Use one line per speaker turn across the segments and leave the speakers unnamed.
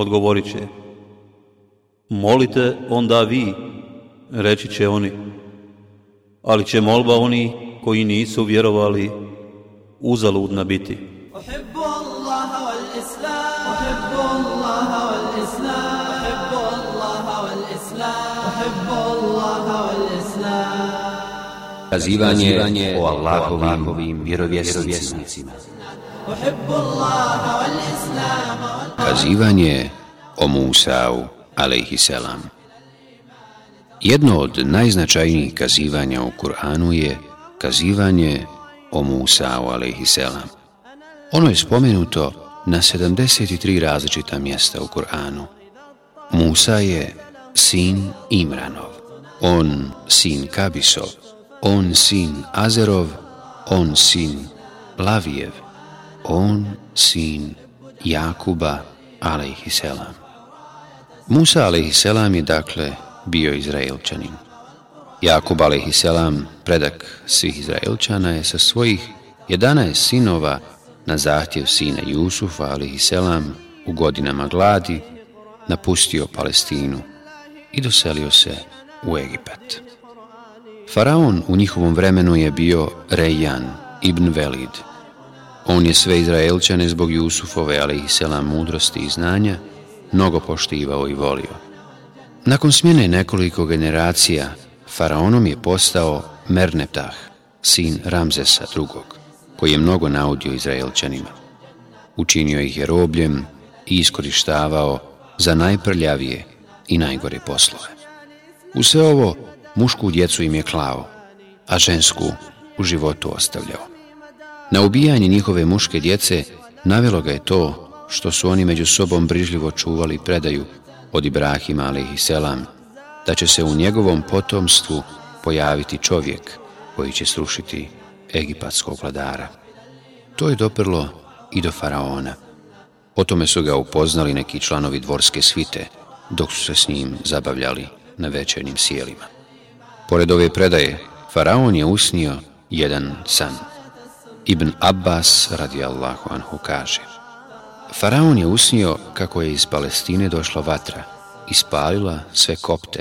odgovorit će. Molite onda vi, reći će oni. Ali će molba oni koji nisu vjerovali uzaludna biti.
Kazivanje o Allahovim vjerovjesnicima. Kazivanje o Musa'u, Selam Jedno od najznačajnijih kazivanja u Kur'anu je kazivanje o Musa'u, Selam. Ono je spomenuto na 73 različita mjesta u Kur'anu. Musa je sin Imranov, on sin Kabisov, on sin Azerov, on sin Lavijev, on sin Jakuba Hiselam. Musa selam je dakle bio Izraelčanin. Jakub selam predak svih Izraelčana, je sa svojih 11 sinova na zahtjev sina Jusufa selam u godinama gladi napustio Palestinu i doselio se u Egipat. Faraon u njihovom vremenu je bio Rejan ibn Velid, on je sve Izraelčane zbog Jusufove, ali i sela mudrosti i znanja, mnogo poštivao i volio. Nakon smjene nekoliko generacija, faraonom je postao Merneptah, sin Ramzesa II, koji je mnogo naudio Izraelčanima. Učinio ih je robljem i iskorištavao za najprljavije i najgore poslove. U sve ovo mušku djecu im je klao, a žensku u životu ostavljao. Na ubijanje njihove muške djece navelo ga je to što su oni među sobom brižljivo čuvali predaju od Ibrahima i selam, da će se u njegovom potomstvu pojaviti čovjek koji će srušiti egipatskog vladara. To je doprlo i do faraona. O tome su ga upoznali neki članovi dvorske svite, dok su se s njim zabavljali na večernjim sjelima. Pored ove predaje, faraon je usnio jedan san. Ibn Abbas radi Allahu anhu kaže Faraon je usnio kako je iz Palestine došla vatra, ispalila sve kopte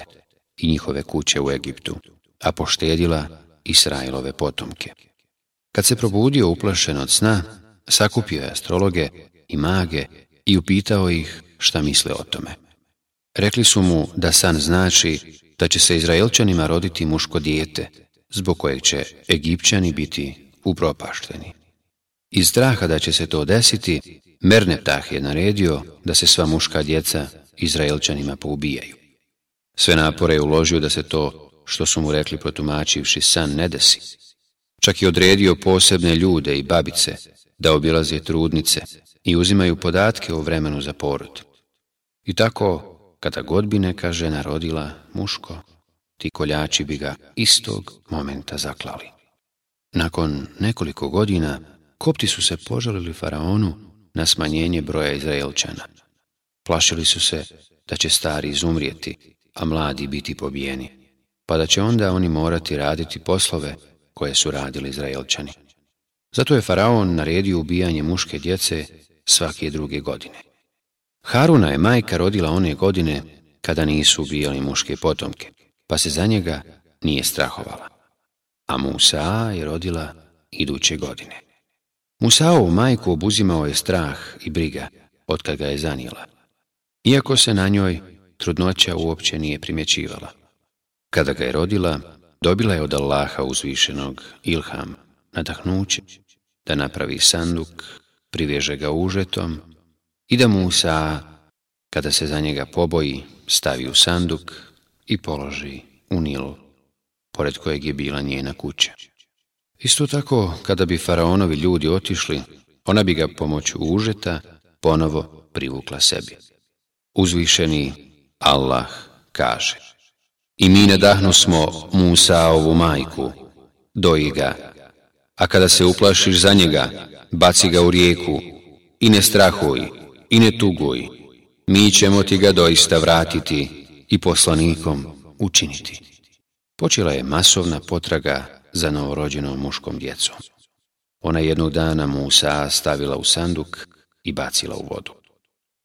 i njihove kuće u Egiptu, a poštedila Israilove potomke. Kad se probudio uplašen od sna, sakupio je astrologe i mage i upitao ih šta misle o tome. Rekli su mu da san znači da će se Izraelčanima roditi muško dijete, zbog kojeg će Egipćani biti upropašteni. Iz straha da će se to desiti, Merneptah je naredio da se sva muška djeca Izraelčanima poubijaju. Sve napore je uložio da se to, što su mu rekli protumačivši san, ne desi. Čak je odredio posebne ljude i babice da obilaze trudnice i uzimaju podatke o vremenu za porod. I tako, kada god bi neka žena rodila muško, ti koljači bi ga istog momenta zaklali. Nakon nekoliko godina, kopti su se požalili faraonu na smanjenje broja Izraelčana. Plašili su se da će stari izumrijeti, a mladi biti pobijeni, pa da će onda oni morati raditi poslove koje su radili Izraelčani. Zato je faraon naredio ubijanje muške djece svake druge godine. Haruna je majka rodila one godine kada nisu ubijali muške potomke, pa se za njega nije strahovala a Musa je rodila iduće godine. Musaovu majku obuzimao je strah i briga, otkad ga je zanijela. Iako se na njoj trudnoća uopće nije primjećivala. Kada ga je rodila, dobila je od Allaha uzvišenog ilham, nadahnuće, da napravi sanduk, priveže ga užetom i da Musa, kada se za njega poboji, stavi u sanduk i položi u Nilu pored kojeg je bila njena kuća. Isto tako, kada bi faraonovi ljudi otišli, ona bi ga pomoću užeta ponovo privukla sebi. Uzvišeni Allah kaže I mi nadahnu smo ovu majku, doji ga, a kada se uplašiš za njega, baci ga u rijeku i ne strahuj i ne tuguj, mi ćemo ti ga doista vratiti i poslanikom učiniti. Počela je masovna potraga za novorođenom muškom djecom. Ona jednog dana Musa stavila u sanduk i bacila u vodu,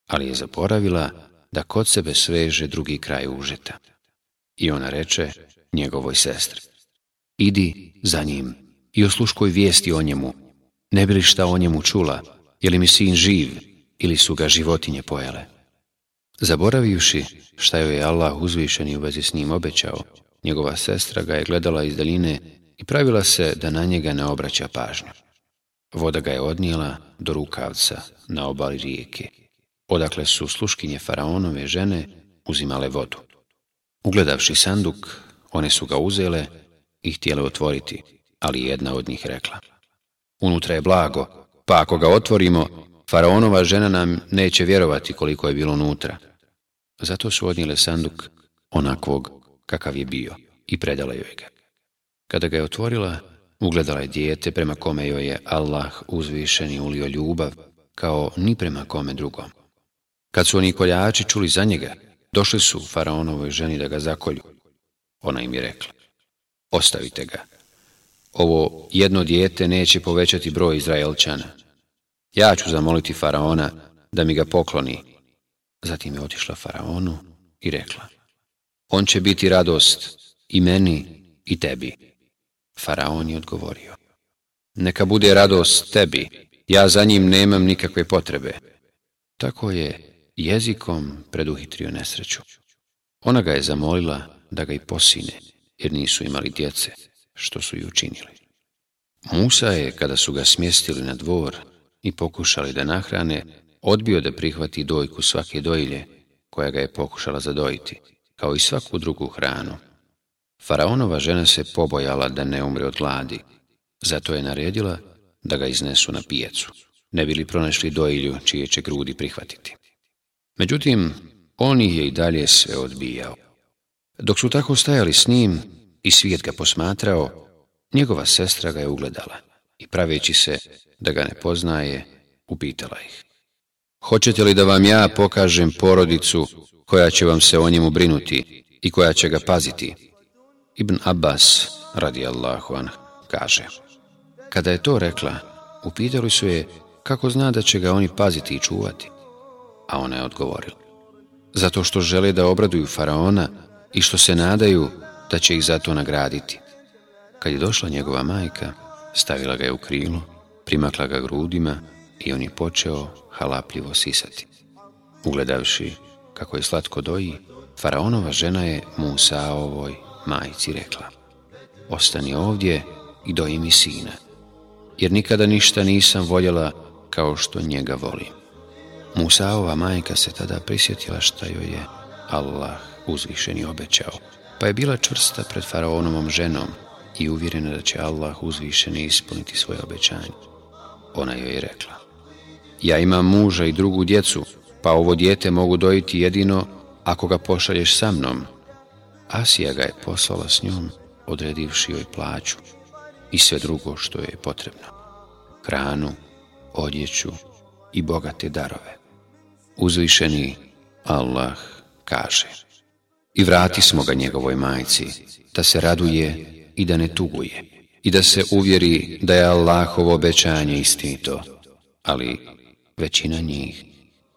ali je zaboravila da kod sebe sveže drugi kraj užeta. I ona reče njegovoj sestri, idi za njim i osluškoj vijesti o njemu, ne bi li šta o njemu čula, je li mi sin živ ili su ga životinje pojele. Zaboravivši šta joj je Allah uzvišeni u vezi s njim obećao, Njegova sestra ga je gledala iz daline i pravila se da na njega ne obraća pažnju. Voda ga je odnijela do rukavca na obali rijeke, odakle su sluškinje faraonove žene uzimale vodu. Ugledavši sanduk, one su ga uzele i htjele otvoriti, ali jedna od njih rekla. Unutra je blago, pa ako ga otvorimo, faraonova žena nam neće vjerovati koliko je bilo unutra. Zato su odnijele sanduk onakvog kakav je bio, i predala joj ga. Kada ga je otvorila, ugledala je dijete prema kome joj je Allah uzvišeni ulio ljubav, kao ni prema kome drugom. Kad su oni koljači čuli za njega, došli su faraonovoj ženi da ga zakolju. Ona im je rekla, ostavite ga. Ovo jedno dijete neće povećati broj Izraelčana. Ja ću zamoliti faraona da mi ga pokloni. Zatim je otišla faraonu i rekla, on će biti radost i meni i tebi. Faraon je odgovorio. Neka bude radost tebi, ja za njim nemam nikakve potrebe. Tako je jezikom preduhitrio nesreću. Ona ga je zamolila da ga i posine, jer nisu imali djece, što su i učinili. Musa je, kada su ga smjestili na dvor i pokušali da nahrane, odbio da prihvati dojku svake dojilje, koja ga je pokušala zadojiti kao i svaku drugu hranu. Faraonova žena se pobojala da ne umre od gladi, zato je naredila da ga iznesu na pijecu, ne bili pronašli doilju čije će grudi prihvatiti. Međutim, on ih je i dalje sve odbijao. Dok su tako stajali s njim i svijet ga posmatrao, njegova sestra ga je ugledala i praveći se da ga ne poznaje, upitala ih. Hoćete li da vam ja pokažem porodicu koja će vam se o njemu brinuti i koja će ga paziti? Ibn Abbas, radi Allahu kaže. Kada je to rekla, upitali su je kako zna da će ga oni paziti i čuvati. A ona je odgovorila. Zato što žele da obraduju faraona i što se nadaju da će ih zato nagraditi. Kad je došla njegova majka, stavila ga je u krilo, primakla ga grudima i on je počeo halapljivo sisati. Ugledavši kako je slatko doji, faraonova žena je Musaovoj majici rekla Ostani ovdje i doji mi sina, jer nikada ništa nisam voljela kao što njega volim. Musaova majka se tada prisjetila šta joj je Allah uzvišeni obećao, pa je bila čvrsta pred faraonovom ženom i uvjerena da će Allah uzvišeni ispuniti svoje obećanje. Ona joj je rekla, ja imam muža i drugu djecu, pa ovo dijete mogu dojiti jedino ako ga pošalješ sa mnom. Asija ga je poslala s njom, odredivši joj plaću i sve drugo što je potrebno. Hranu, odjeću i bogate darove. Uzvišeni Allah kaže I vrati smo ga njegovoj majci, da se raduje i da ne tuguje i da se uvjeri da je Allahovo obećanje istinito, ali većina njih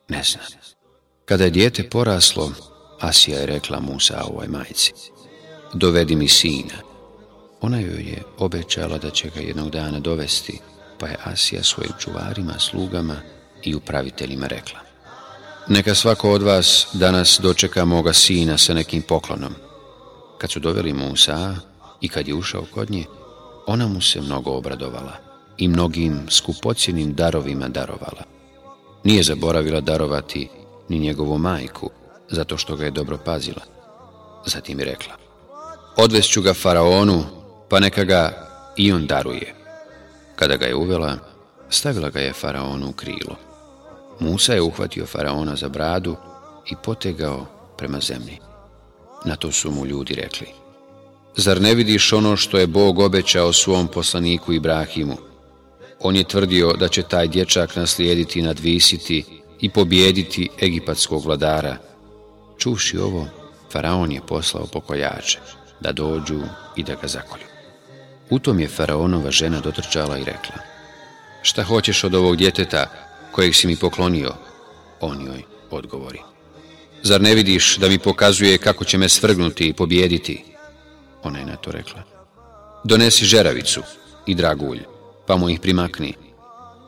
ne zna. Kada je dijete poraslo, Asija je rekla Musa ovoj majci, dovedi mi sina. Ona joj je obećala da će ga jednog dana dovesti, pa je Asija svojim čuvarima, slugama i upraviteljima rekla. Neka svako od vas danas dočeka moga sina sa nekim poklonom. Kad su doveli Musa i kad je ušao kod nje, ona mu se mnogo obradovala i mnogim skupocijenim darovima darovala. Nije zaboravila darovati ni njegovu majku, zato što ga je dobro pazila. Zatim je rekla, ću ga faraonu, pa neka ga i on daruje. Kada ga je uvela, stavila ga je faraonu u krilo. Musa je uhvatio faraona za bradu i potegao prema zemlji. Na to su mu ljudi rekli, zar ne vidiš ono što je Bog obećao svom poslaniku Ibrahimu? On je tvrdio da će taj dječak naslijediti nadvisiti i pobijediti egipatskog vladara. Čuši ovo, Faraon je poslao pokojače da dođu i da ga zakolju. U tom je Faraonova žena dotrčala i rekla Šta hoćeš od ovog djeteta kojeg si mi poklonio? On joj odgovori. Zar ne vidiš da mi pokazuje kako će me svrgnuti i pobijediti? Ona je na to rekla. Donesi žeravicu i dragulj pa mu ih primakni.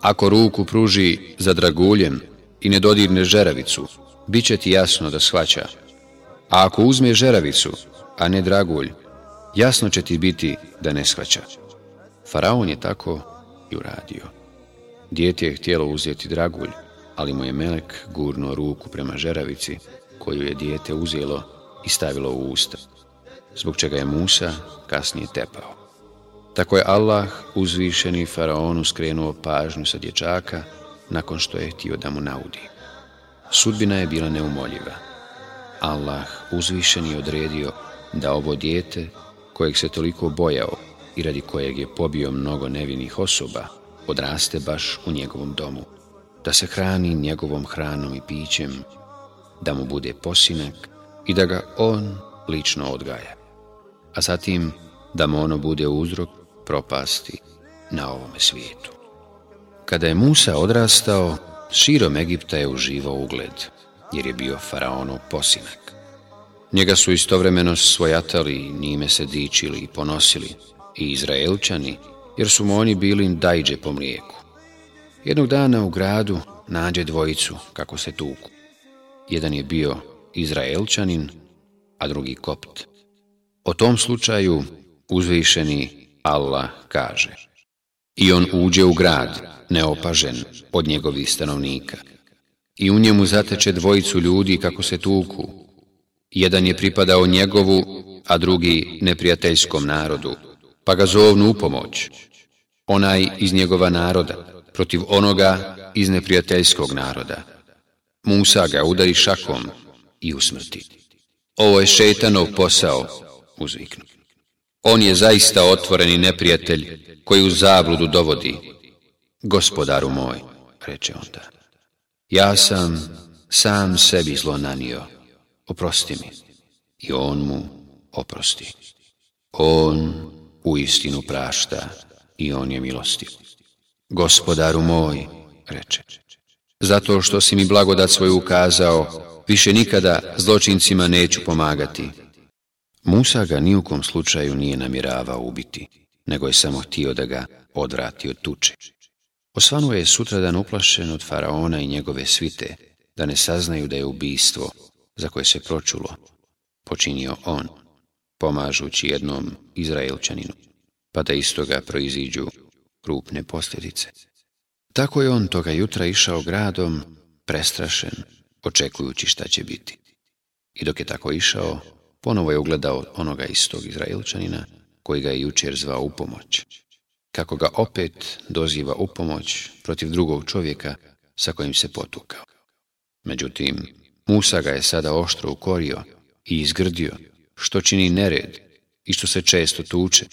Ako ruku pruži za draguljem i ne dodirne žeravicu, bit će ti jasno da shvaća. A ako uzme žeravicu, a ne dragulj, jasno će ti biti da ne shvaća. Faraon je tako i uradio. Dijete je htjelo uzeti dragulj, ali mu je Melek gurnuo ruku prema žeravici, koju je dijete uzelo i stavilo u usta, zbog čega je Musa kasnije tepao. Tako je Allah uzvišeni faraonu skrenuo pažnju sa dječaka nakon što je htio da mu naudi. Sudbina je bila neumoljiva. Allah uzvišeni je odredio da ovo dijete kojeg se toliko bojao i radi kojeg je pobio mnogo nevinih osoba, odraste baš u njegovom domu, da se hrani njegovom hranom i pićem, da mu bude posinak i da ga on lično odgaja. A zatim da mu ono bude uzrok propasti na ovome svijetu. Kada je Musa odrastao, širom Egipta je uživao ugled, jer je bio faraonov posinak. Njega su istovremeno svojatali, njime se dičili i ponosili, i Izraelčani, jer su mu oni bili dajđe po mlijeku. Jednog dana u gradu nađe dvojicu kako se tuku. Jedan je bio Izraelčanin, a drugi Kopt. O tom slučaju uzvišeni Allah kaže I on uđe u grad, neopažen, od njegovih stanovnika. I u njemu zateče dvojicu ljudi kako se tuku. Jedan je pripadao njegovu, a drugi neprijateljskom narodu, pa ga zovnu u pomoć. Onaj iz njegova naroda, protiv onoga iz neprijateljskog naroda. Musa ga udari šakom i usmrti. Ovo je šetanov posao, uzviknut. On je zaista otvoreni neprijatelj koji u zabludu dovodi. Gospodaru moj, reče onda, ja sam sam sebi zlo nanio, oprosti mi. I on mu oprosti. On u istinu prašta i on je milostiv. Gospodaru moj, reče, zato što si mi blagodat svoju ukazao, više nikada zločincima neću pomagati. Musa ga ni u kom slučaju nije namjeravao ubiti, nego je samo htio da ga odvrati od tuče. Osvanuo je sutradan uplašen od faraona i njegove svite, da ne saznaju da je ubijstvo, za koje se pročulo, počinio on, pomažući jednom Izraelčaninu, pa da istoga proiziđu krupne posljedice. Tako je on toga jutra išao gradom, prestrašen, očekujući šta će biti. I dok je tako išao, Ponovo je ugledao onoga istog Izraelčanina, koji ga je jučer zvao u pomoć. Kako ga opet doziva u pomoć protiv drugog čovjeka sa kojim se potukao. Međutim, Musa ga je sada oštro ukorio i izgrdio, što čini nered i što se često tuče,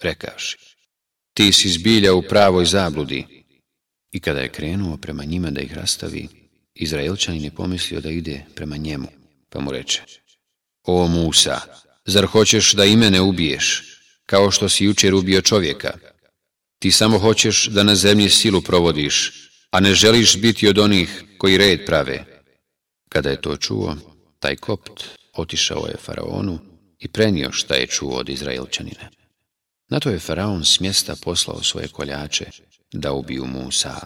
rekaš, Ti si zbilja u pravoj zabludi. I kada je krenuo prema njima da ih rastavi, Izraelčanin je pomislio da ide prema njemu, pa mu reče, o Musa, zar hoćeš da i mene ubiješ, kao što si jučer ubio čovjeka? Ti samo hoćeš da na zemlji silu provodiš, a ne želiš biti od onih koji red prave. Kada je to čuo, taj kopt otišao je faraonu i prenio šta je čuo od Izraelčanina. Na to je faraon s mjesta poslao svoje koljače da ubiju Musa.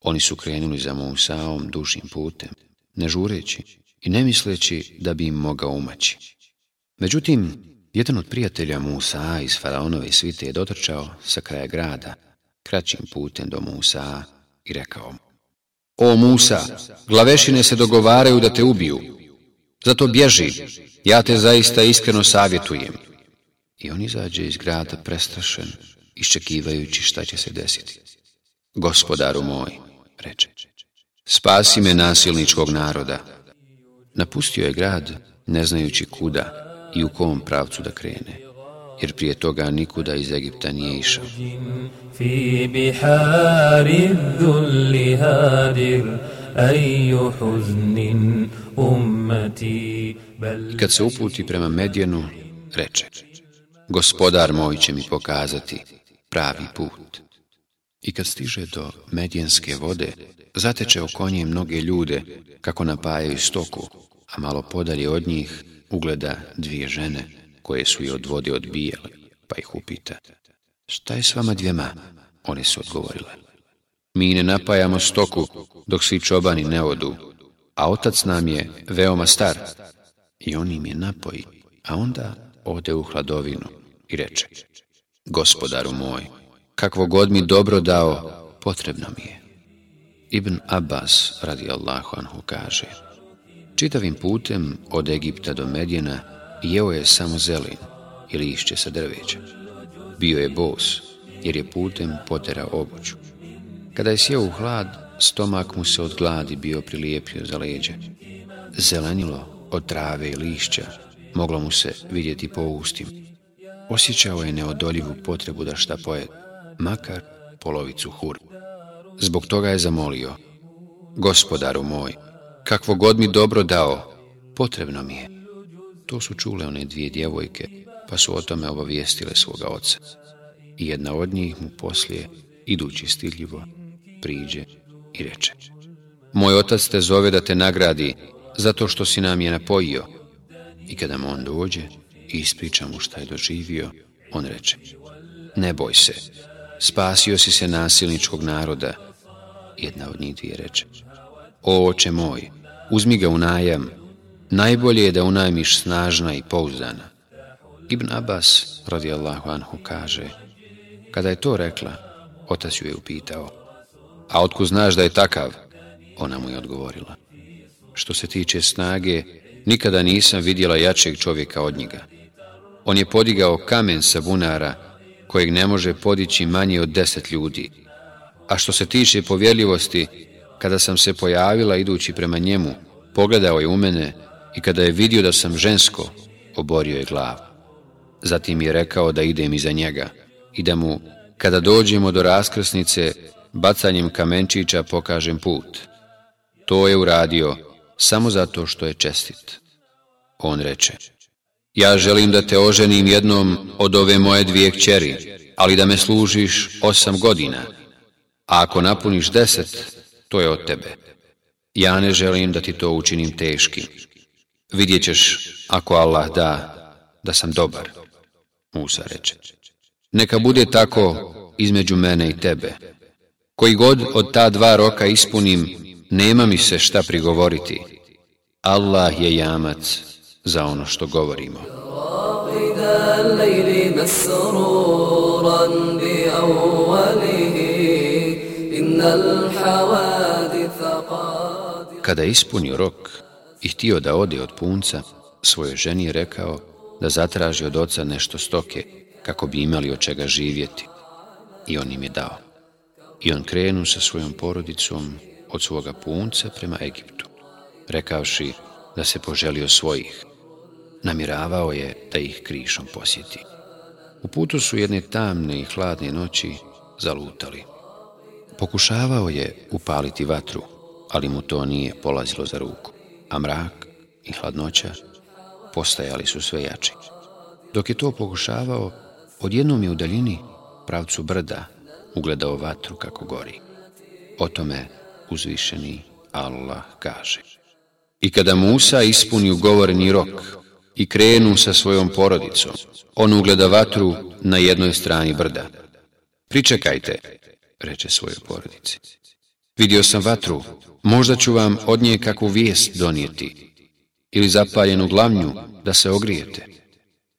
Oni su krenuli za Musaom dužim putem, ne žureći, i ne misleći da bi im mogao umaći. Međutim, jedan od prijatelja Musa iz Faraonove svite je dotrčao sa kraja grada, kraćim putem do Musa i rekao mu. O Musa, glavešine se dogovaraju da te ubiju. Zato bježi, ja te zaista iskreno savjetujem. I on izađe iz grada prestrašen, iščekivajući šta će se desiti. Gospodaru moj, reče, spasi me nasilničkog naroda. Napustio je grad, ne znajući kuda i u kom pravcu da krene, jer prije toga nikuda iz Egipta nije išao. kad se uputi prema medjenu, reče, gospodar moj će mi pokazati pravi put. I kad stiže do Medijenske vode, zateče oko konje mnoge ljude kako napajaju stoku, a malo podalje od njih ugleda dvije žene koje su i od vode odbijale, pa ih upita. Šta je s vama dvijema? One su odgovorile. Mi ne napajamo stoku dok svi čobani ne odu, a otac nam je veoma star. I on im je napoji, a onda ode u hladovinu i reče, gospodaru moj, kakvo god mi dobro dao, potrebno mi je. Ibn Abbas radi Allahu anhu kaže Čitavim putem od Egipta do Medjena jeo je samo zelin i lišće sa drveća. Bio je bos jer je putem potera obuću. Kada je sjeo u hlad, stomak mu se od gladi bio prilijepio za leđe. Zelenilo od trave i lišća moglo mu se vidjeti po ustim. Osjećao je neodoljivu potrebu da šta poje makar polovicu hurbu. Zbog toga je zamolio, gospodaru moj, kakvo god mi dobro dao, potrebno mi je. To su čule one dvije djevojke, pa su o tome obavijestile svoga oca. I jedna od njih mu poslije, idući stidljivo, priđe i reče. Moj otac te zove da te nagradi, zato što si nam je napojio. I kada mu on dođe i ispriča mu šta je doživio, on reče, ne boj se, spasio si se nasilničkog naroda, jedna od njih je reče. O oče moj, uzmi ga u najam, najbolje je da unajmiš snažna i pouzdana. Ibn Abbas, radijallahu anhu, kaže, kada je to rekla, otac ju je upitao, a otku znaš da je takav? Ona mu je odgovorila, što se tiče snage, nikada nisam vidjela jačeg čovjeka od njega. On je podigao kamen sa bunara, kojeg ne može podići manje od deset ljudi, a što se tiče povjerljivosti, kada sam se pojavila idući prema njemu, pogledao je u mene i kada je vidio da sam žensko, oborio je glavu. Zatim je rekao da idem iza njega i da mu, kada dođemo do raskrsnice, bacanjem kamenčića pokažem put. To je uradio samo zato što je čestit. On reče, ja želim da te oženim jednom od ove moje dvije kćeri, ali da me služiš osam godina a ako napuniš deset, to je od tebe. Ja ne želim da ti to učinim teški. Vidjet ćeš, ako Allah da, da sam dobar. Musa reče. Neka bude tako između mene i tebe. Koji god od ta dva roka ispunim, nema mi se šta prigovoriti. Allah je jamac za ono što govorimo. Kada je ispunio rok i htio da ode od punca, svojoj ženi je rekao da zatraži od oca nešto stoke kako bi imali od čega živjeti. I on im je dao. I on krenu sa svojom porodicom od svoga punca prema Egiptu, rekavši da se poželio svojih. Namiravao je da ih krišom posjeti. U putu su jedne tamne i hladne noći zalutali. Pokušavao je upaliti vatru, ali mu to nije polazilo za ruku, a mrak i hladnoća postajali su sve jači. Dok je to pokušavao, odjednom je u daljini pravcu brda ugledao vatru kako gori. O tome uzvišeni Allah kaže. I kada Musa ispuni ugovoreni rok i krenu sa svojom porodicom, on ugleda vatru na jednoj strani brda. Pričekajte, reče svojoj porodici. Vidio sam vatru, možda ću vam od nje kakvu vijest donijeti, ili zapaljenu glavnju da se ogrijete.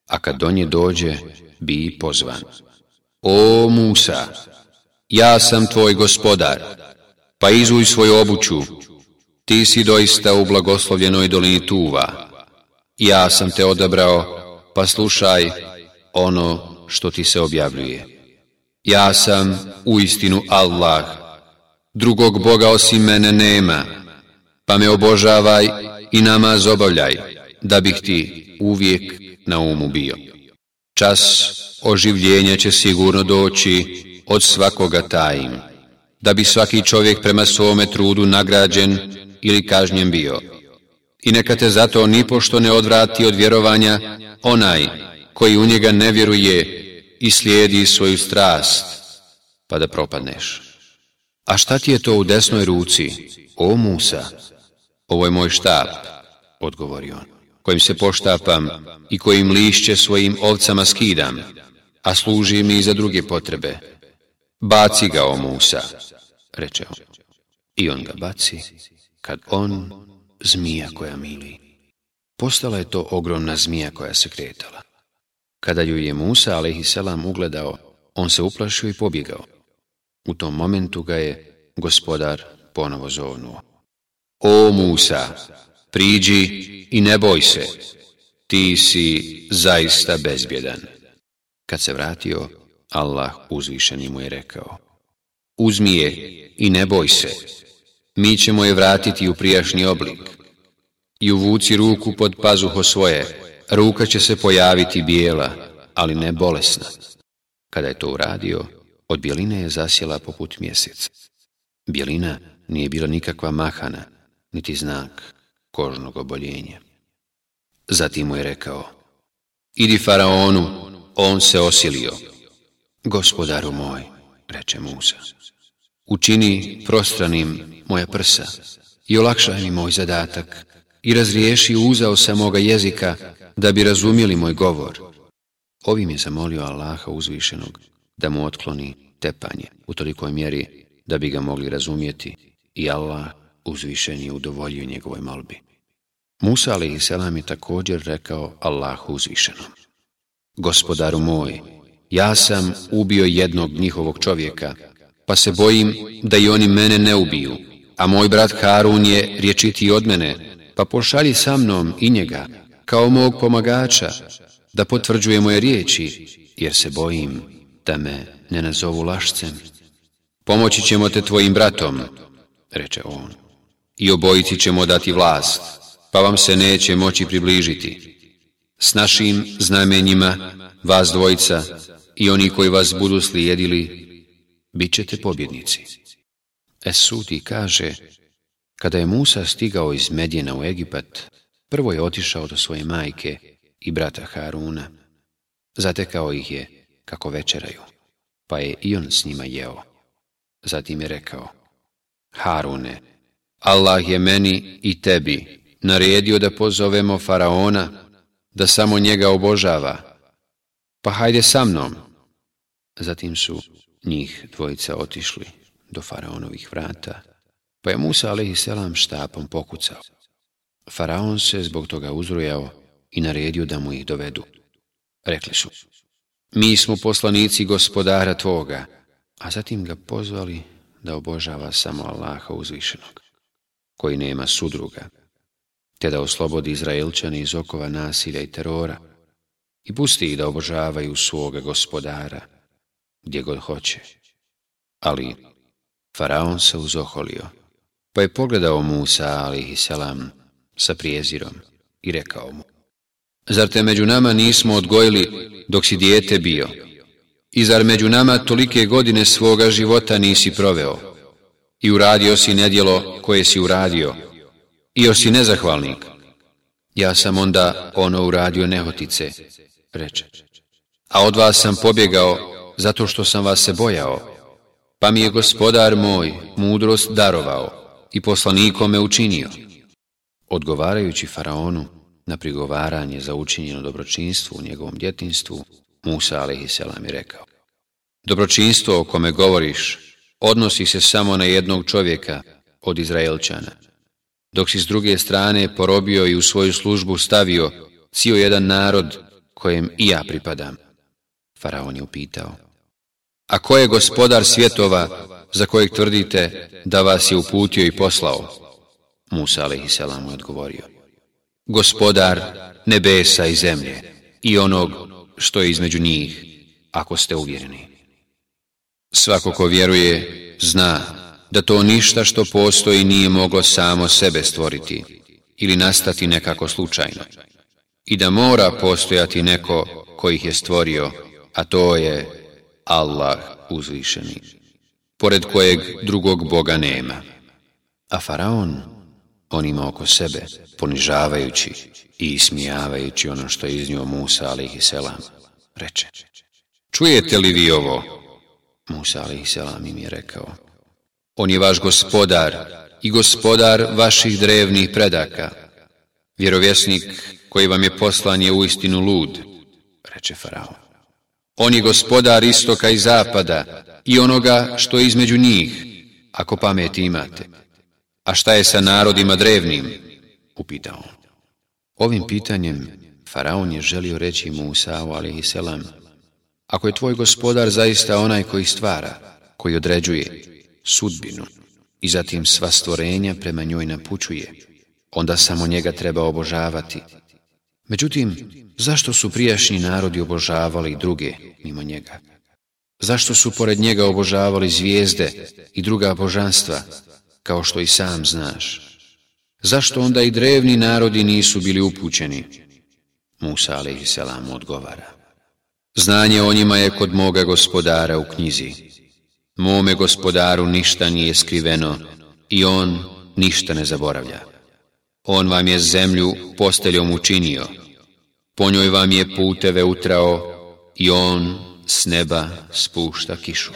A kad do nje dođe, bi pozvan. O Musa, ja sam tvoj gospodar, pa izuj svoju obuću, ti si doista u blagoslovljenoj dolini Tuva. Ja sam te odabrao, pa slušaj ono što ti se objavljuje. Ja sam istinu Allah, drugog Boga osim mene nema, pa me obožavaj i nama obavljaj, da bih ti uvijek na umu bio. Čas oživljenja će sigurno doći od svakoga tajim, da bi svaki čovjek prema svome trudu nagrađen ili kažnjen bio. I neka te zato nipošto ne odvrati od vjerovanja onaj koji u njega ne vjeruje i slijedi svoju strast, pa da propadneš. A šta ti je to u desnoj ruci, o Musa? Ovo je moj štab, odgovori on, kojim se poštapam i kojim lišće svojim ovcama skidam, a služi mi i za druge potrebe. Baci ga, o Musa, reče on. I on ga baci, kad on, zmija koja mili. Postala je to ogromna zmija koja se kretala. Kada ju je Musa a.s. ugledao, on se uplašio i pobjegao. U tom momentu ga je gospodar ponovo zovnuo. O Musa, priđi i ne boj se, ti si zaista bezbjedan. Kad se vratio, Allah uzvišeni mu je rekao. Uzmi je i ne boj se, mi ćemo je vratiti u prijašnji oblik. I uvuci ruku pod pazuho svoje, ruka će se pojaviti bijela, ali ne bolesna. Kada je to uradio, od bjeline je zasjela poput mjesec. Bjelina nije bila nikakva mahana, niti znak kožnog oboljenja. Zatim mu je rekao, idi faraonu, on se osilio. Gospodaru moj, reče Musa, učini prostranim moja prsa i olakšaj mi moj zadatak, i razriješi uzao sa moga jezika, da bi razumjeli moj govor. Ovim je zamolio Allaha uzvišenog da mu otkloni tepanje u tolikoj mjeri da bi ga mogli razumjeti i Allah uzvišen je udovoljio njegovoj molbi. Musa je također rekao Allahu uzvišenom. Gospodaru moj, ja sam ubio jednog njihovog čovjeka, pa se bojim da i oni mene ne ubiju, a moj brat Harun je riječiti od mene, pa pošalji sa mnom i njega, kao mog pomagača, da potvrđuje moje riječi, jer se bojim da me ne nazovu lašcem. Pomoći ćemo te tvojim bratom, reče on, i obojici ćemo dati vlast, pa vam se neće moći približiti. S našim znamenjima, vas dvojica i oni koji vas budu slijedili, bit ćete pobjednici. Esuti kaže, kada je Musa stigao iz Medjena u Egipat, prvo je otišao do svoje majke i brata Haruna. Zatekao ih je kako večeraju, pa je i on s njima jeo. Zatim je rekao, Harune, Allah je meni i tebi naredio da pozovemo Faraona, da samo njega obožava. Pa hajde sa mnom. Zatim su njih dvojica otišli do Faraonovih vrata pa je Musa a.s. štapom pokucao. Faraon se zbog toga uzrujao i naredio da mu ih dovedu. Rekli su, mi smo poslanici gospodara tvoga, a zatim ga pozvali da obožava samo Allaha uzvišenog, koji nema sudruga, te da oslobodi Izraelčane iz okova nasilja i terora i pusti ih da obožavaju svoga gospodara gdje god hoće. Ali Faraon se uzoholio pa je pogledao Musa, alihi selam, sa prijezirom i rekao mu, Zar te među nama nismo odgojili dok si dijete bio? I zar među nama tolike godine svoga života nisi proveo? I uradio si nedjelo koje si uradio? I još si nezahvalnik? Ja sam onda ono uradio nehotice, reče. A od vas sam pobjegao zato što sam vas se bojao. Pa mi je gospodar moj mudrost darovao i poslanikom me učinio. Odgovarajući faraonu na prigovaranje za učinjeno dobročinstvo u njegovom djetinstvu, Musa a.s. je rekao Dobročinstvo o kome govoriš odnosi se samo na jednog čovjeka od Izraelčana, dok si s druge strane porobio i u svoju službu stavio cijel jedan narod kojem i ja pripadam. Faraon je upitao, a ko je gospodar svjetova za kojeg tvrdite da vas je uputio i poslao? Musa a.s. mu je odgovorio. Gospodar nebesa i zemlje i onog što je između njih, ako ste uvjereni. Svako ko vjeruje zna da to ništa što postoji nije moglo samo sebe stvoriti ili nastati nekako slučajno i da mora postojati neko koji ih je stvorio, a to je Allah uzvišeni, pored kojeg drugog Boga nema. A Faraon, on ima oko sebe, ponižavajući i ismijavajući ono što je iznio Musa selam, reče. Čujete li vi ovo? Musa selam, im je rekao. On je vaš gospodar i gospodar vaših drevnih predaka. Vjerovjesnik koji vam je poslan je istinu lud, reče Faraon. On je gospodar istoka i zapada i onoga što je između njih, ako pamet imate. A šta je sa narodima drevnim? Upitao. Ovim pitanjem Faraon je želio reći i selam. Ako je tvoj gospodar zaista onaj koji stvara, koji određuje sudbinu i zatim sva stvorenja prema njoj napućuje, onda samo njega treba obožavati Međutim, zašto su prijašnji narodi obožavali druge mimo njega? Zašto su pored njega obožavali zvijezde i druga božanstva, kao što i sam znaš? Zašto onda i drevni narodi nisu bili upućeni? Musa a.s. odgovara. Znanje o njima je kod moga gospodara u knjizi. Mome gospodaru ništa nije skriveno i on ništa ne zaboravlja. On vam je zemlju posteljom učinio, po njoj vam je puteve utrao i on s neba spušta kišu.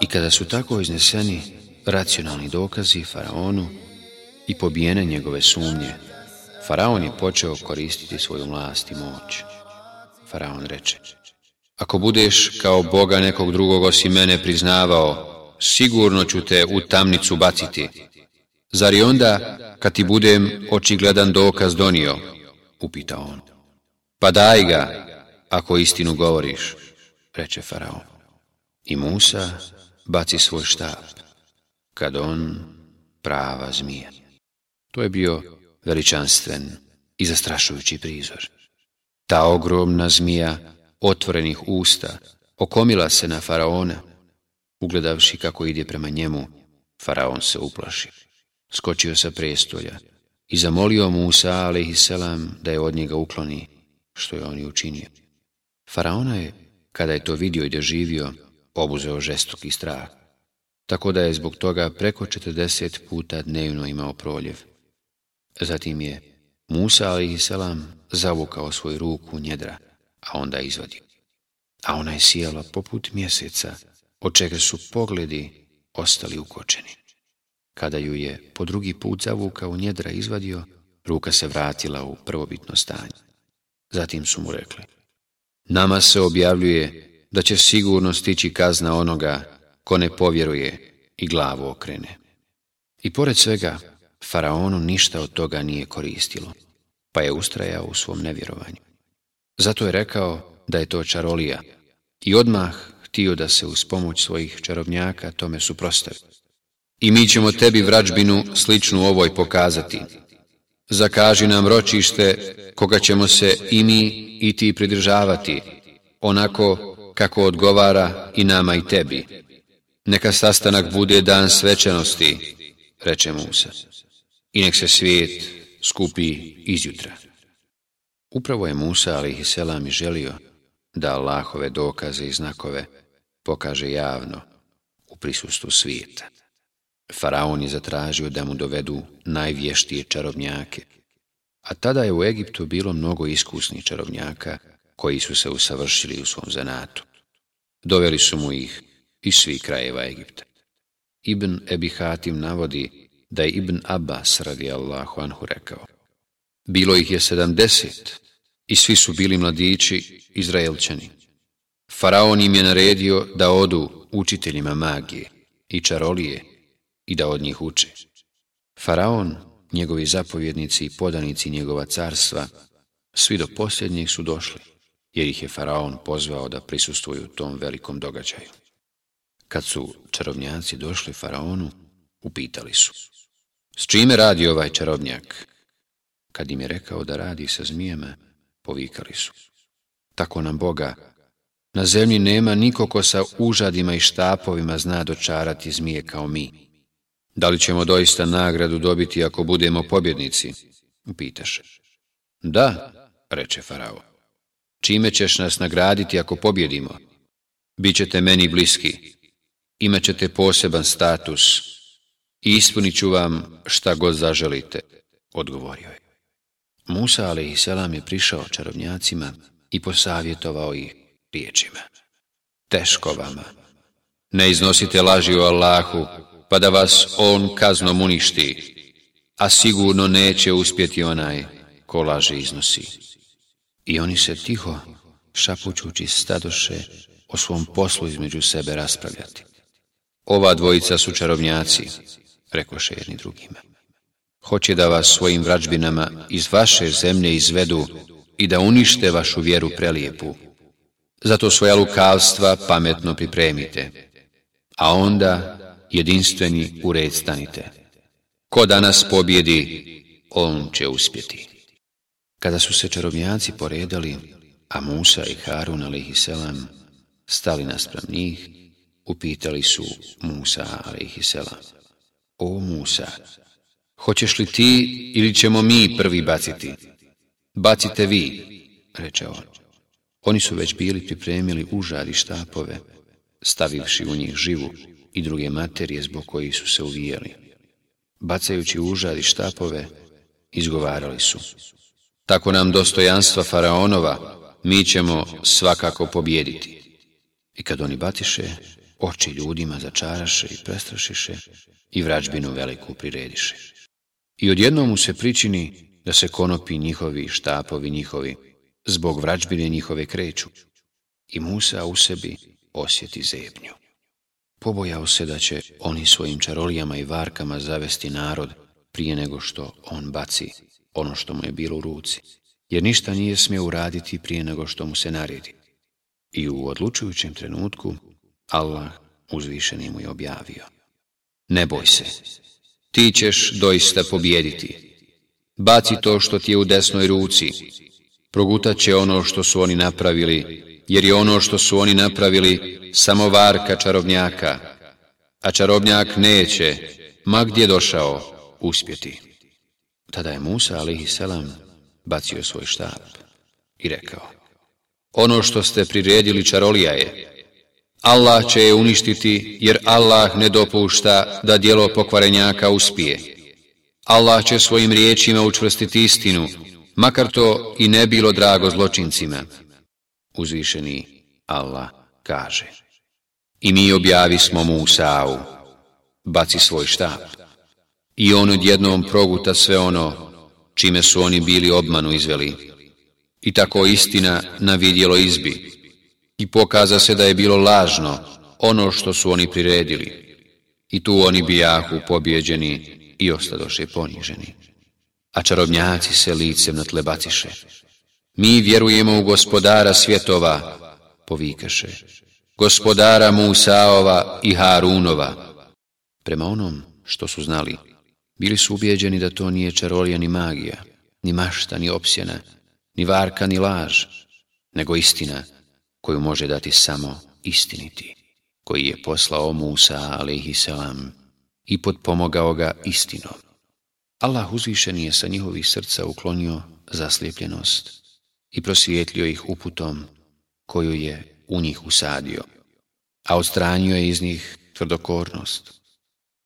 I kada su tako izneseni, racionalni dokazi Faraonu i pobijene njegove sumnje. Faraon je počeo koristiti svoju vlast i moć. Faraon reče, ako budeš kao Boga nekog drugog osim mene priznavao, sigurno ću te u tamnicu baciti. Zar i onda, kad ti budem očigledan dokaz donio, upita on. Pa daj ga, ako istinu govoriš, reče Faraon. I Musa baci svoj štap kad on prava zmija. To je bio veličanstven i zastrašujući prizor. Ta ogromna zmija otvorenih usta okomila se na faraona. Ugledavši kako ide prema njemu, faraon se uplaši. Skočio sa prestolja i zamolio Musa Selam da je od njega ukloni, što je on i učinio. Faraona je, kada je to vidio i živio, obuzeo žestoki strah tako da je zbog toga preko 40 puta dnevno imao proljev. Zatim je Musa a.s. zavukao svoju ruku u njedra, a onda izvadio. A ona je sijala poput mjeseca, od čega su pogledi ostali ukočeni. Kada ju je po drugi put zavukao u njedra izvadio, ruka se vratila u prvobitno stanje. Zatim su mu rekli, nama se objavljuje da će sigurno stići kazna onoga ko ne povjeruje i glavu okrene. I pored svega, Faraonu ništa od toga nije koristilo, pa je ustrajao u svom nevjerovanju. Zato je rekao da je to čarolija i odmah htio da se uz pomoć svojih čarobnjaka tome suprostavi. I mi ćemo tebi vrađbinu sličnu ovoj pokazati. Zakaži nam ročište koga ćemo se i mi i ti pridržavati, onako kako odgovara i nama i tebi neka sastanak bude dan svečanosti, reče Musa, i nek se svijet skupi izjutra. Upravo je Musa, ali i selam, i želio da Allahove dokaze i znakove pokaže javno u prisustvu svijeta. Faraon je zatražio da mu dovedu najvještije čarobnjake, a tada je u Egiptu bilo mnogo iskusnih čarobnjaka koji su se usavršili u svom zanatu. Doveli su mu ih iz svih krajeva Egipta. Ibn Ebi Hatim navodi da je Ibn Abbas radi Allahu anhu rekao Bilo ih je sedamdeset i svi su bili mladići Izraelčani. Faraon im je naredio da odu učiteljima magije i čarolije i da od njih uče. Faraon, njegovi zapovjednici i podanici njegova carstva, svi do posljednjih su došli, jer ih je Faraon pozvao da prisustuju tom velikom događaju. Kad su čarobnjaci došli faraonu, upitali su. S čime radi ovaj čarobnjak? Kad im je rekao da radi sa zmijama, povikali su. Tako nam Boga, na zemlji nema niko ko sa užadima i štapovima zna dočarati zmije kao mi. Da li ćemo doista nagradu dobiti ako budemo pobjednici? Upitaše. Da, reče Farao. Čime ćeš nas nagraditi ako pobjedimo? Bićete meni bliski, imat ćete poseban status i ispunit ću vam šta god zaželite, odgovorio je. Musa ali selam, je prišao čarobnjacima i posavjetovao ih riječima. Teško vama. Ne iznosite laži o Allahu, pa da vas On kaznom uništi, a sigurno neće uspjeti onaj ko laži iznosi. I oni se tiho, šapućući stadoše, o svom poslu između sebe raspravljati. Ova dvojica su čarobnjaci, rekoše jedni drugima. Hoće da vas svojim vrađbinama iz vaše zemlje izvedu i da unište vašu vjeru prelijepu. Zato svoja lukavstva pametno pripremite, a onda jedinstveni u red stanite. Ko danas pobjedi, on će uspjeti. Kada su se čarobnjaci poredali, a Musa i Harun, alaihi stali naspram njih, upitali su Musa a.s. O Musa, hoćeš li ti ili ćemo mi prvi baciti? Bacite vi, reče on. Oni su već bili pripremili užari štapove, stavivši u njih živu i druge materije zbog kojih su se uvijeli. Bacajući užari štapove, izgovarali su. Tako nam dostojanstva faraonova, mi ćemo svakako pobijediti. I kad oni batiše, oči ljudima začaraše i prestrašiše i vrađbinu veliku prirediše. I odjednom mu se pričini da se konopi njihovi, štapovi njihovi, zbog vrađbine njihove kreću. I Musa u sebi osjeti zebnju. Pobojao se da će oni svojim čarolijama i varkama zavesti narod prije nego što on baci ono što mu je bilo u ruci, jer ništa nije smio uraditi prije nego što mu se naredi. I u odlučujućem trenutku Allah uzvišeni mu je objavio. Ne boj se, ti ćeš doista pobijediti. Baci to što ti je u desnoj ruci, progutat će ono što su oni napravili, jer je ono što su oni napravili samo varka čarobnjaka, a čarobnjak neće, ma gdje došao, uspjeti. Tada je Musa, selam bacio svoj štab i rekao, ono što ste priredili čarolija je, Allah će je uništiti jer Allah ne dopušta da djelo pokvarenjaka uspije. Allah će svojim riječima učvrstiti istinu, makar to i ne bilo drago zločincima. Uzvišeni Allah kaže. I mi objavi smo Musa'u, baci svoj štab. I on odjednom proguta sve ono čime su oni bili obmanu izveli. I tako istina navidjelo vidjelo izbi i pokaza se da je bilo lažno ono što su oni priredili. I tu oni bijahu pobjeđeni i ostadoše poniženi. A čarobnjaci se licem natlebaciše. Mi vjerujemo u gospodara svjetova, povikaše. Gospodara Musaova i Harunova. Prema onom što su znali, bili su ubijeđeni da to nije čarolija ni magija, ni mašta, ni opsjena, ni varka, ni laž, nego istina, koju može dati samo istiniti, koji je poslao Musa a.s. i potpomogao ga istinom. Allah uzvišen je sa njihovih srca uklonio zaslijepljenost i prosvijetlio ih uputom koju je u njih usadio, a odstranio je iz njih tvrdokornost.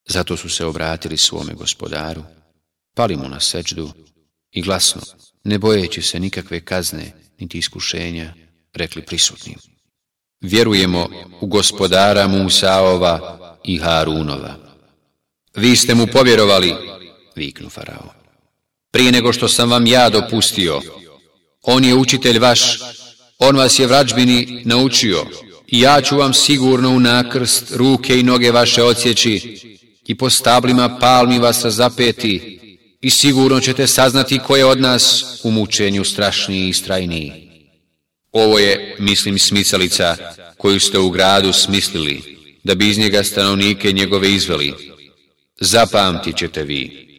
Zato su se obratili svome gospodaru, pali mu na sečdu i glasno, ne bojeći se nikakve kazne niti iskušenja rekli prisutni. Vjerujemo u gospodara Musaova i Harunova. Vi ste mu povjerovali, viknu Farao. Prije nego što sam vam ja dopustio, on je učitelj vaš, on vas je vrađbini naučio i ja ću vam sigurno u nakrst ruke i noge vaše odsjeći i po stablima palmi vas zapeti i sigurno ćete saznati ko je od nas u mučenju strašniji i strajniji. Ovo je, mislim, smicalica koju ste u gradu smislili, da bi iz njega stanovnike njegove izveli. Zapamtit ćete vi.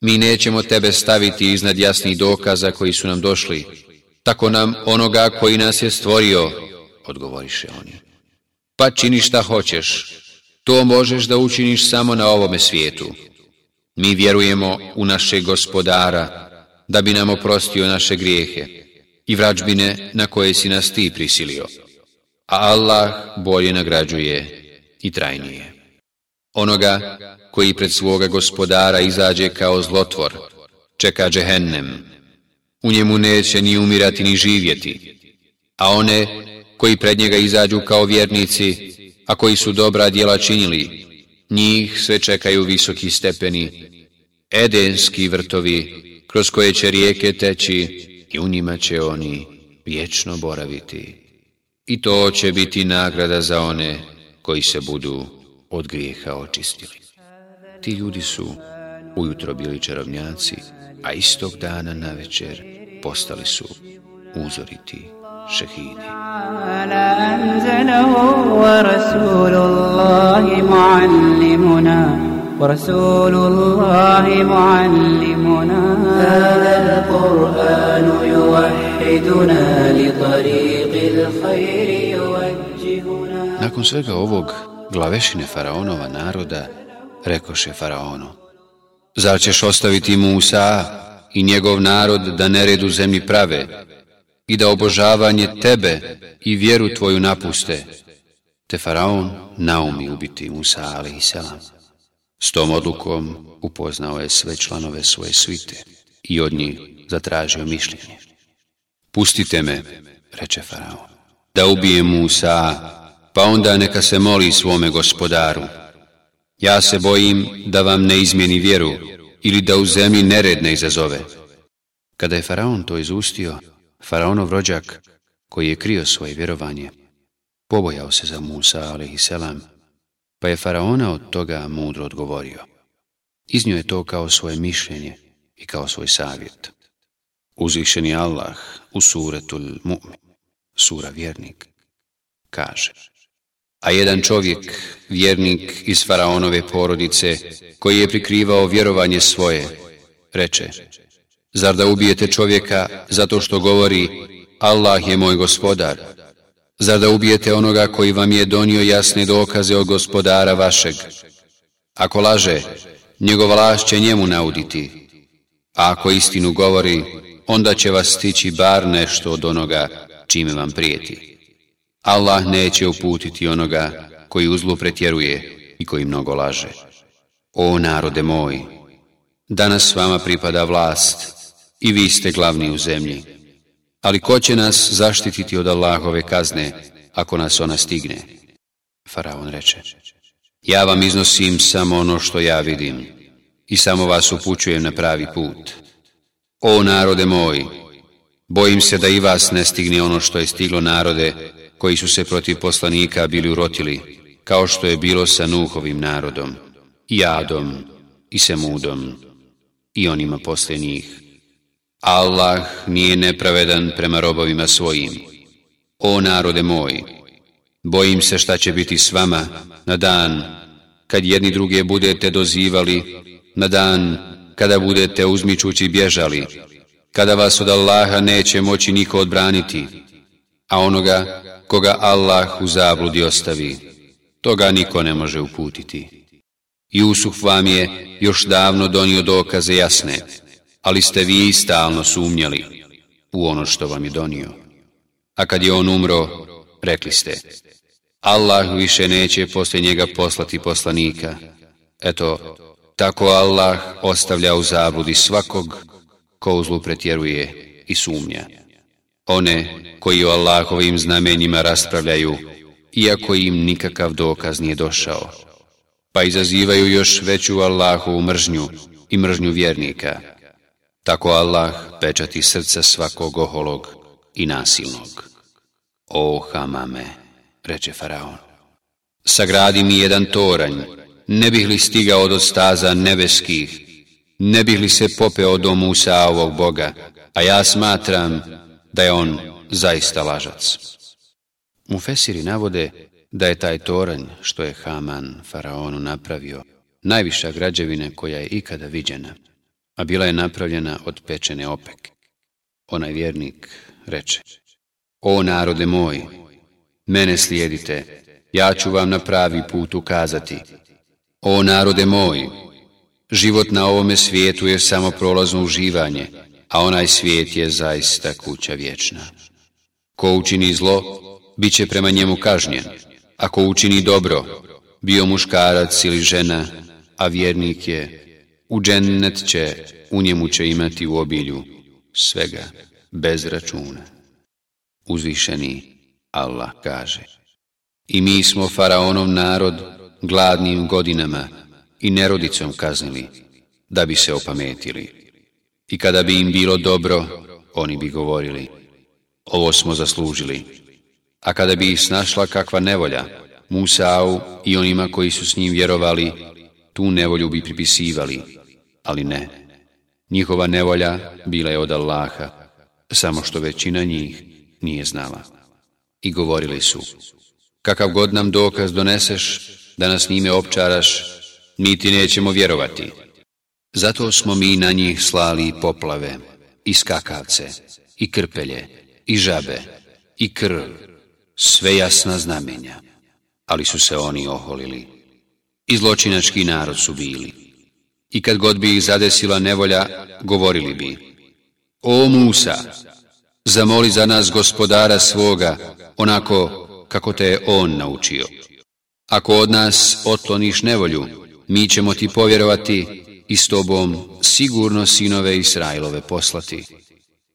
Mi nećemo tebe staviti iznad jasnih dokaza koji su nam došli. Tako nam onoga koji nas je stvorio, odgovoriše on. Pa čini šta hoćeš. To možeš da učiniš samo na ovome svijetu. Mi vjerujemo u našeg gospodara, da bi nam oprostio naše grijehe i vrađbine na koje si nas ti prisilio, a Allah bolje nagrađuje i trajnije. Onoga koji pred svoga gospodara izađe kao zlotvor, čeka džehennem. U njemu neće ni umirati ni živjeti, a one koji pred njega izađu kao vjernici, a koji su dobra djela činili, njih sve čekaju visoki stepeni, edenski vrtovi, kroz koje će rijeke teći, i u njima će oni vječno boraviti. I to će biti nagrada za one koji se budu od grijeha očistili. Ti ljudi su ujutro bili čarobnjaci a istog dana na večer postali su uzoriti šehidi. ورسول الله معلمنا هذا القرآن يوحدنا لطريق الخير يوجهنا Nakon svega ovog, glavešine faraonova naroda, rekoše faraonu, Zar ćeš ostaviti Musa i njegov narod da nered u zemlji prave i da obožavanje tebe i vjeru tvoju napuste? Te faraon naumi ubiti Musa, ali i selam. S tom odlukom upoznao je sve članove svoje svite i od njih zatražio mišljenje. Pustite me, reče Faraon, da ubijem Musa, pa onda neka se moli svome gospodaru. Ja se bojim da vam ne izmijeni vjeru ili da u zemlji nered ne izazove. Kada je Faraon to izustio, Faraonov rođak, koji je krio svoje vjerovanje, pobojao se za Musa, ali i pa je Faraona od toga mudro odgovorio. Iznio je to kao svoje mišljenje i kao svoj savjet. Uzvišeni Allah u suratul Mu'min, sura vjernik, kaže A jedan čovjek, vjernik iz Faraonove porodice, koji je prikrivao vjerovanje svoje, reče Zar da ubijete čovjeka zato što govori Allah je moj gospodar zar da ubijete onoga koji vam je donio jasne dokaze od gospodara vašeg? Ako laže, njegova laž će njemu nauditi, a ako istinu govori, onda će vas stići bar nešto od onoga čime vam prijeti. Allah neće uputiti onoga koji uzlu pretjeruje i koji mnogo laže. O narode moj, danas vama pripada vlast i vi ste glavni u zemlji. Ali ko će nas zaštititi od Allahove kazne, ako nas ona stigne? Faraon reče, ja vam iznosim samo ono što ja vidim i samo vas upućujem na pravi put. O narode moji, bojim se da i vas ne stigne ono što je stiglo narode koji su se protiv poslanika bili urotili, kao što je bilo sa Nuhovim narodom, i Adom, i Semudom, i onima poslije njih. Allah nije nepravedan prema robovima svojim. O narode moj, bojim se šta će biti s vama na dan kad jedni druge budete dozivali, na dan kada budete uzmičući bježali, kada vas od Allaha neće moći niko odbraniti, a onoga koga Allah u zabludi ostavi, toga niko ne može uputiti. Jusuf vam je još davno donio dokaze jasne, ali ste vi stalno sumnjali u ono što vam je donio. A kad je on umro, rekli ste, Allah više neće poslije njega poslati poslanika. Eto, tako Allah ostavlja u zabudi svakog ko uzlu pretjeruje i sumnja. One koji o Allahovim znamenjima raspravljaju, iako im nikakav dokaz nije došao, pa izazivaju još veću Allahovu mržnju i mržnju vjernika. Tako Allah pečati srca svakog oholog i nasilnog. O Hamame, reče Faraon, sagradi mi jedan toranj, ne bih li stigao do staza nebeskih, ne bih li se popeo do Musa ovog Boga, a ja smatram da je on zaista lažac. fesiri navode da je taj toranj što je Haman faraonu napravio najviša građevina koja je ikada viđena a bila je napravljena od pečene opek. Onaj vjernik reče, O narode moj, mene slijedite, ja ću vam na pravi put ukazati. O narode moj, život na ovome svijetu je samo prolazno uživanje, a onaj svijet je zaista kuća vječna. Ko učini zlo, bit će prema njemu kažnjen, ako učini dobro, bio muškarac ili žena, a vjernik je u džennet će, u njemu će imati u obilju svega, bez računa. Uzvišeni Allah kaže. I mi smo faraonom narod gladnim godinama i nerodicom kaznili, da bi se opametili. I kada bi im bilo dobro, oni bi govorili, ovo smo zaslužili. A kada bi ih snašla kakva nevolja, Musau i onima koji su s njim vjerovali, tu nevolju bi pripisivali ali ne. Njihova nevolja bila je od Allaha, samo što većina njih nije znala. I govorili su, kakav god nam dokaz doneseš, da nas njime opčaraš, niti nećemo vjerovati. Zato smo mi na njih slali poplave, i skakavce, i krpelje, i žabe, i krv, sve jasna znamenja. Ali su se oni oholili. I zločinački narod su bili i kad god bi ih zadesila nevolja, govorili bi O Musa, zamoli za nas gospodara svoga, onako kako te je on naučio. Ako od nas otloniš nevolju, mi ćemo ti povjerovati i s tobom sigurno sinove Israilove poslati.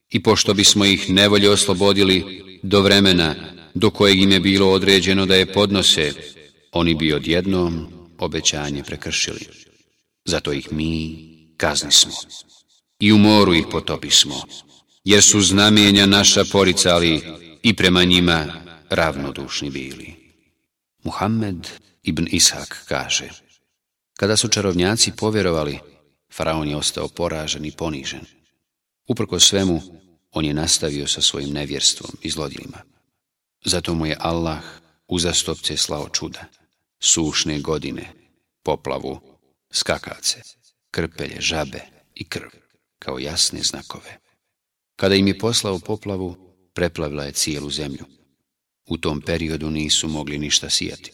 I pošto bismo ih nevolje oslobodili do vremena do kojeg im je bilo određeno da je podnose, oni bi odjednom obećanje prekršili zato ih mi kaznismo. I u moru ih potopismo, jer su znamenja naša poricali i prema njima ravnodušni bili. Muhammed ibn Ishak kaže, kada su čarovnjaci povjerovali, faraon je ostao poražen i ponižen. Uprko svemu, on je nastavio sa svojim nevjerstvom i zlodjelima. Zato mu je Allah uzastopce slao čuda, sušne godine, poplavu, skakavce, krpelje, žabe i krv, kao jasne znakove. Kada im je poslao poplavu, preplavila je cijelu zemlju. U tom periodu nisu mogli ništa sijati,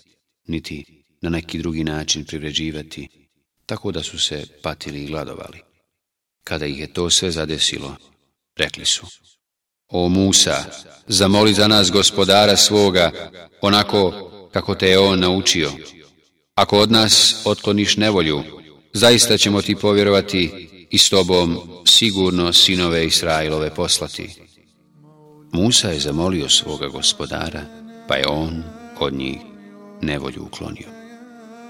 niti na neki drugi način privređivati, tako da su se patili i gladovali. Kada ih je to sve zadesilo, rekli su, O Musa, zamoli za nas gospodara svoga, onako kako te je on naučio, ako od nas otkloniš nevolju, zaista ćemo ti povjerovati i s tobom sigurno sinove Israilove poslati. Musa je zamolio svoga gospodara, pa je on od njih nevolju uklonio.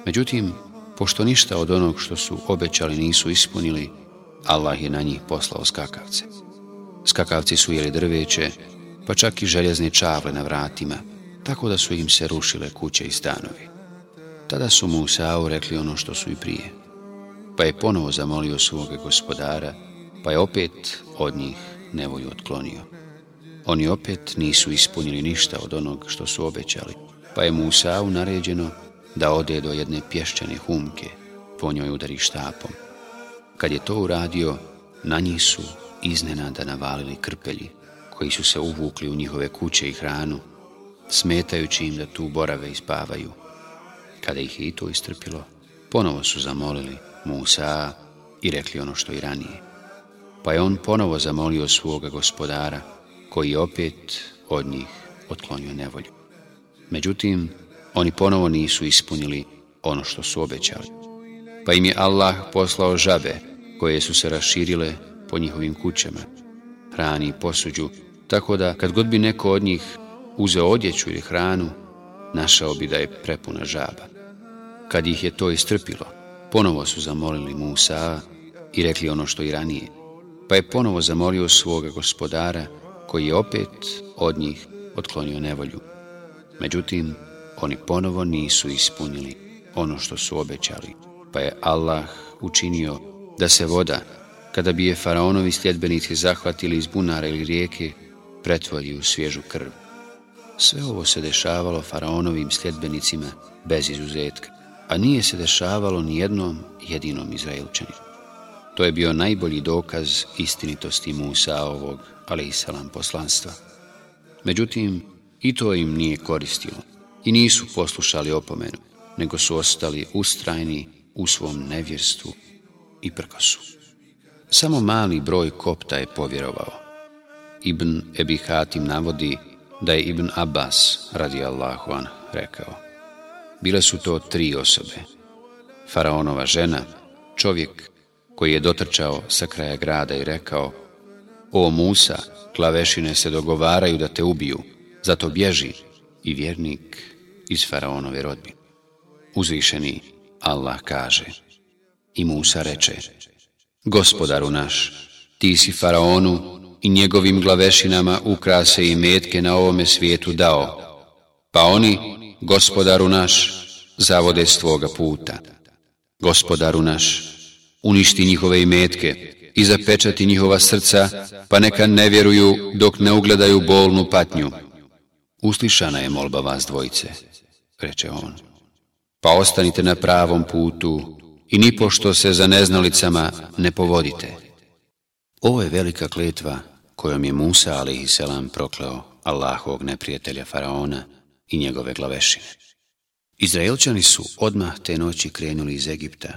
Međutim, pošto ništa od onog što su obećali nisu ispunili, Allah je na njih poslao skakavce. Skakavci su jeli drveće, pa čak i željezne čavle na vratima, tako da su im se rušile kuće i stanovi. Tada su mu Savu rekli ono što su i prije. Pa je ponovo zamolio svoga gospodara, pa je opet od njih nevoju otklonio. Oni opet nisu ispunili ništa od onog što su obećali, pa je mu Sao naređeno da ode do jedne pješčane humke, po njoj udari štapom. Kad je to uradio, na njih su iznenada navalili krpelji, koji su se uvukli u njihove kuće i hranu, smetajući im da tu borave i spavaju. Kada ih je i to istrpilo, ponovo su zamolili Musa i rekli ono što i ranije. Pa je on ponovo zamolio svoga gospodara, koji je opet od njih otklonio nevolju. Međutim, oni ponovo nisu ispunili ono što su obećali. Pa im je Allah poslao žabe, koje su se raširile po njihovim kućama, hrani i posuđu, tako da kad god bi neko od njih uzeo odjeću ili hranu, našao bi da je prepuna žaba. Kad ih je to istrpilo, ponovo su zamolili Musa i rekli ono što i ranije. Pa je ponovo zamolio svoga gospodara, koji je opet od njih otklonio nevolju. Međutim, oni ponovo nisu ispunili ono što su obećali, pa je Allah učinio da se voda, kada bi je faraonovi sljedbenici zahvatili iz bunara ili rijeke, pretvori u svježu krv. Sve ovo se dešavalo faraonovim sljedbenicima bez izuzetka a nije se dešavalo ni jednom jedinom Izraelčaninu. To je bio najbolji dokaz istinitosti Musa ovog, ali i salam poslanstva. Međutim, i to im nije koristilo i nisu poslušali opomenu, nego su ostali ustrajni u svom nevjerstvu i prkosu. Samo mali broj kopta je povjerovao. Ibn Ebi Hatim navodi da je Ibn Abbas, radi Allahu an, rekao Bile su to tri osobe. Faraonova žena, čovjek koji je dotrčao sa kraja grada i rekao O Musa, klavešine se dogovaraju da te ubiju, zato bježi i vjernik iz Faraonove rodbi. Uzvišeni Allah kaže i Musa reče Gospodaru naš, ti si Faraonu i njegovim glavešinama ukrase i metke na ovome svijetu dao, pa oni Gospodaru naš, zavode s tvoga puta. Gospodaru naš, uništi njihove imetke i zapečati njihova srca, pa neka ne vjeruju dok ne ugledaju bolnu patnju. Uslišana je molba vas dvojice, reče on. Pa ostanite na pravom putu i nipošto se za neznalicama ne povodite. Ovo je velika kletva kojom je Musa, ali i selam, prokleo Allahovog neprijatelja Faraona, i njegove glavešine. Izraelčani su odmah te noći krenuli iz Egipta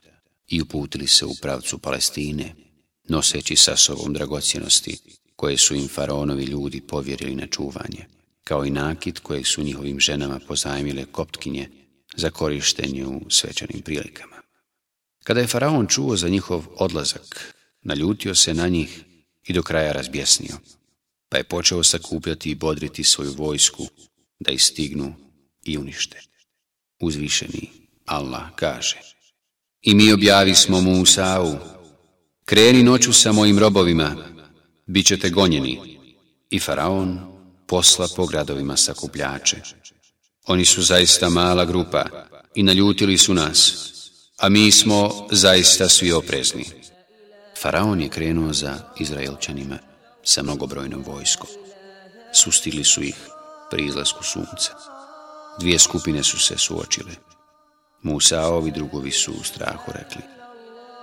i uputili se u pravcu Palestine, noseći sa sobom dragocjenosti koje su im faraonovi ljudi povjerili na čuvanje, kao i nakit kojeg su njihovim ženama pozajmile koptkinje za korištenje u svečanim prilikama. Kada je faraon čuo za njihov odlazak, naljutio se na njih i do kraja razbjesnio, pa je počeo sakupljati i bodriti svoju vojsku da ih stignu i unište. Uzvišeni Allah kaže I mi objavi smo Musa'u Kreni noću sa mojim robovima, bit ćete gonjeni. I Faraon posla po gradovima sakupljače. Oni su zaista mala grupa i naljutili su nas, a mi smo zaista svi oprezni. Faraon je krenuo za Izraelčanima sa mnogobrojnom vojskom. Sustili su ih pri izlasku sunca. Dvije skupine su se suočile. Musaovi drugovi su u strahu rekli.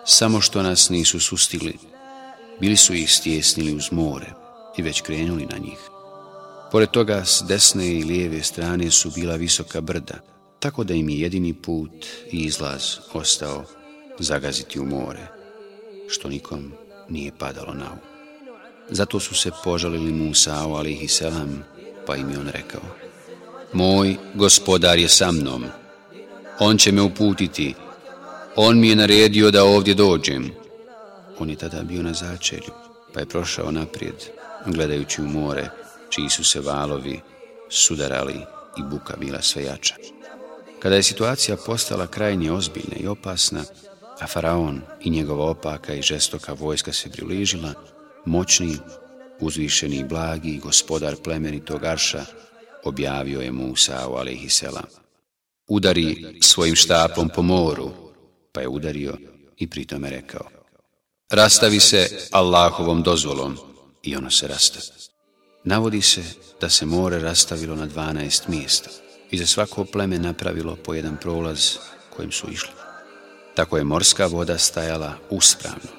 Samo što nas nisu sustigli, bili su ih stjesnili uz more i već krenuli na njih. Pored toga, s desne i lijeve strane su bila visoka brda, tako da im je jedini put i izlaz ostao zagaziti u more, što nikom nije padalo na um. Zato su se požalili Musao, ali i selam, pa im je on rekao, moj gospodar je sa mnom, on će me uputiti, on mi je naredio da ovdje dođem. On je tada bio na začelju, pa je prošao naprijed, gledajući u more, čiji su se valovi sudarali i buka bila sve jača. Kada je situacija postala krajnje ozbiljna i opasna, a faraon i njegova opaka i žestoka vojska se približila, moćni uzvišeni i blagi gospodar plemenitog Arša, objavio je Musa Selam Udari svojim štapom po moru, pa je udario i pritome rekao. Rastavi se Allahovom dozvolom i ono se rasta. Navodi se da se more rastavilo na 12 mjesta i za svako pleme napravilo po jedan prolaz kojim su išli. Tako je morska voda stajala uspravno,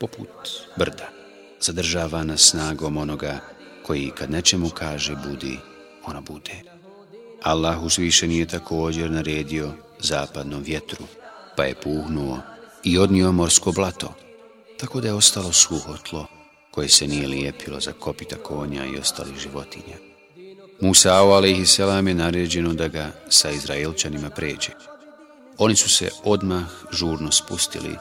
poput brda zadržava nas snagom onoga koji kad nečemu kaže budi, ona bude. Allah uzvišeni nije također naredio zapadnom vjetru, pa je puhnuo i odnio morsko blato, tako da je ostalo suho tlo koje se nije lijepilo za kopita konja i ostalih životinja. Musao a.s. je naređeno da ga sa Izraelčanima pređe. Oni su se odmah žurno spustili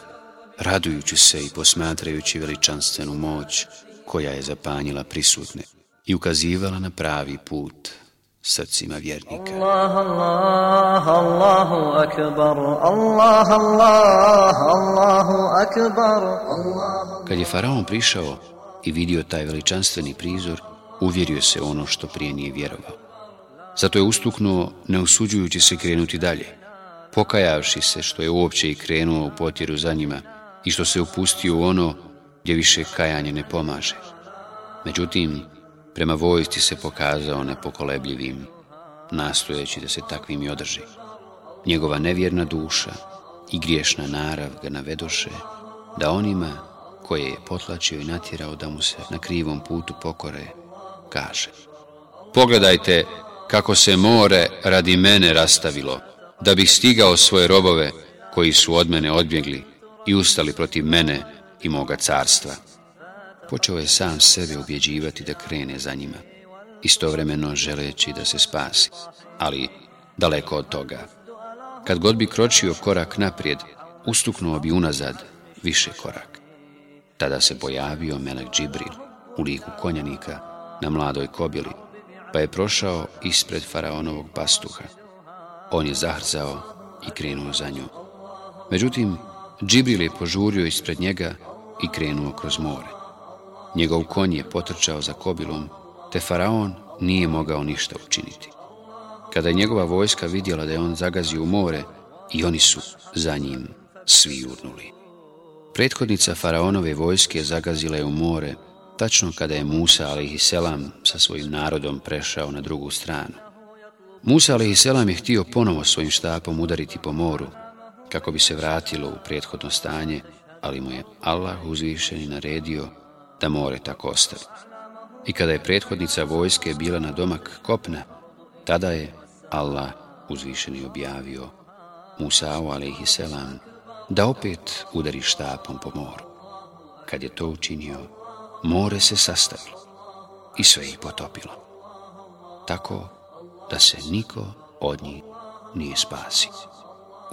radujući se i posmatrajući veličanstvenu moć koja je zapanjila prisutne i ukazivala na pravi put srcima vjernika. Allah, Allahu akbar, Allahu akbar, Kad je faraon prišao i vidio taj veličanstveni prizor, uvjerio se ono što prije nije vjerovao. Zato je ustuknuo, ne usuđujući se krenuti dalje, pokajavši se što je uopće i krenuo u potjeru za njima, i što se upustio u ono gdje više kajanje ne pomaže. Međutim, prema vojsci se pokazao nepokolebljivim, nastojeći da se takvim i održi. Njegova nevjerna duša i griješna narav ga navedoše da onima koje je potlačio i natjerao da mu se na krivom putu pokore, kaže Pogledajte kako se more radi mene rastavilo, da bih stigao svoje robove koji su od mene odbjegli i ustali protiv mene i moga carstva. Počeo je sam sebe objeđivati da krene za njima, istovremeno želeći da se spasi, ali daleko od toga. Kad god bi kročio korak naprijed, ustuknuo bi unazad više korak. Tada se pojavio Melek Džibril u liku konjanika na mladoj kobili, pa je prošao ispred faraonovog pastuha. On je zahrzao i krenuo za nju. Međutim, Džibril je požurio ispred njega i krenuo kroz more. Njegov konj je potrčao za kobilom, te faraon nije mogao ništa učiniti. Kada je njegova vojska vidjela da je on zagazio u more, i oni su za njim svi urnuli. Prethodnica faraonove vojske zagazila je u more, tačno kada je Musa a.s. sa svojim narodom prešao na drugu stranu. Musa a.s. je htio ponovo svojim štapom udariti po moru, kako bi se vratilo u prethodno stanje, ali mu je Allah uzvišeni naredio da more tako ostavi. I kada je prethodnica vojske bila na domak kopna, tada je Allah uzvišeni objavio Musa'u a.s. da opet udari štapom po moru. Kad je to učinio, more se sastavilo i sve ih potopilo. Tako da se niko od njih nije spasio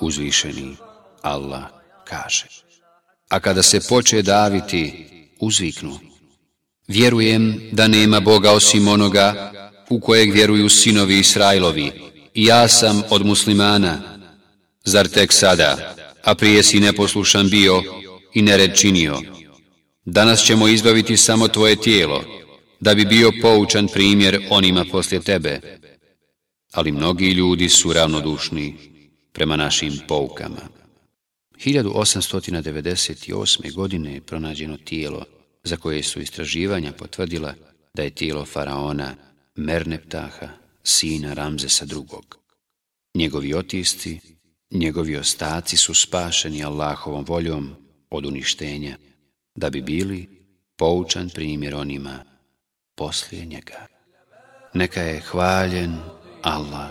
uzvišeni Allah kaže. A kada se poče daviti, uzviknu. Vjerujem da nema Boga osim onoga u kojeg vjeruju sinovi Israilovi. I ja sam od muslimana. Zar tek sada, a prije si neposlušan bio i nered činio. Danas ćemo izbaviti samo tvoje tijelo, da bi bio poučan primjer onima poslije tebe. Ali mnogi ljudi su ravnodušni prema našim poukama. 1898. godine je pronađeno tijelo za koje su istraživanja potvrdila da je tijelo faraona Merneptaha, sina Ramzesa II. Njegovi otisci, njegovi ostaci su spašeni Allahovom voljom od uništenja, da bi bili poučan primjer onima poslije njega. Neka je hvaljen Allah.